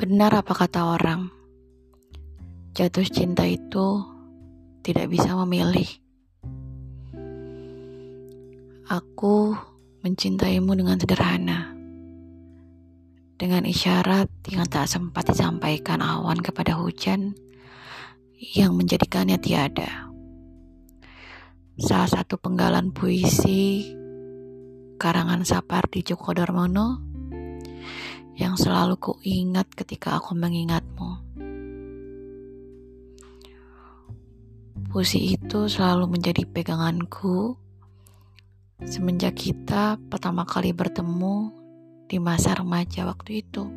Benar apa kata orang, jatuh cinta itu tidak bisa memilih. Aku mencintaimu dengan sederhana, dengan isyarat yang tak sempat disampaikan awan kepada hujan yang menjadikannya tiada. Salah satu penggalan puisi karangan Sapardi Djoko Darmono yang selalu kuingat ketika aku mengingatmu. Puisi itu selalu menjadi peganganku semenjak kita pertama kali bertemu di masa remaja waktu itu.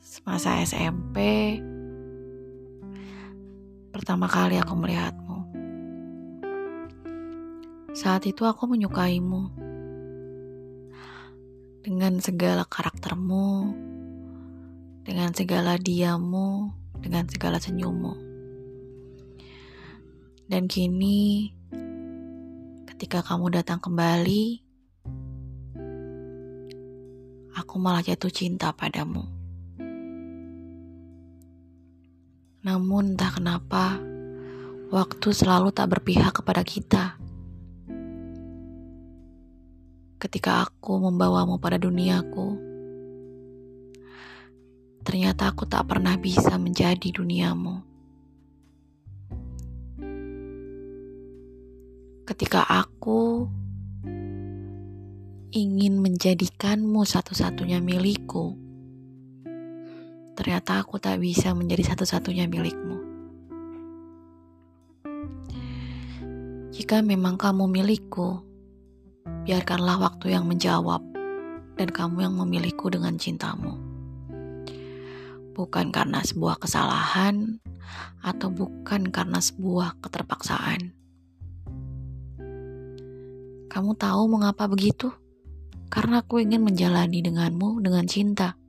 Semasa SMP, pertama kali aku melihatmu. Saat itu aku menyukaimu dengan segala karaktermu, dengan segala diamu, dengan segala senyummu. Dan kini, ketika kamu datang kembali, aku malah jatuh cinta padamu. Namun, entah kenapa, waktu selalu tak berpihak kepada kita ketika aku membawamu pada duniaku. Ternyata aku tak pernah bisa menjadi duniamu. Ketika aku ingin menjadikanmu satu-satunya milikku, ternyata aku tak bisa menjadi satu-satunya milikmu. Jika memang kamu milikku, biarkanlah waktu yang menjawab dan kamu yang memilihku dengan cintamu. Bukan karena sebuah kesalahan atau bukan karena sebuah keterpaksaan. Kamu tahu mengapa begitu? Karena aku ingin menjalani denganmu dengan cinta,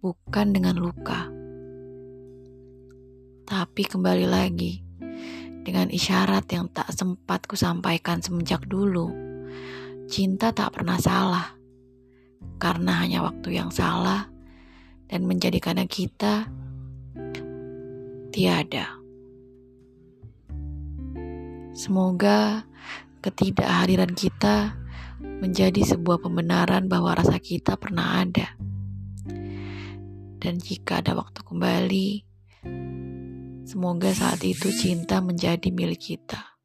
bukan dengan luka. Tapi kembali lagi, dengan isyarat yang tak sempat kusampaikan semenjak dulu Cinta tak pernah salah, karena hanya waktu yang salah dan menjadikannya kita tiada. Semoga ketidakhadiran kita menjadi sebuah pembenaran bahwa rasa kita pernah ada. Dan jika ada waktu kembali, semoga saat itu cinta menjadi milik kita.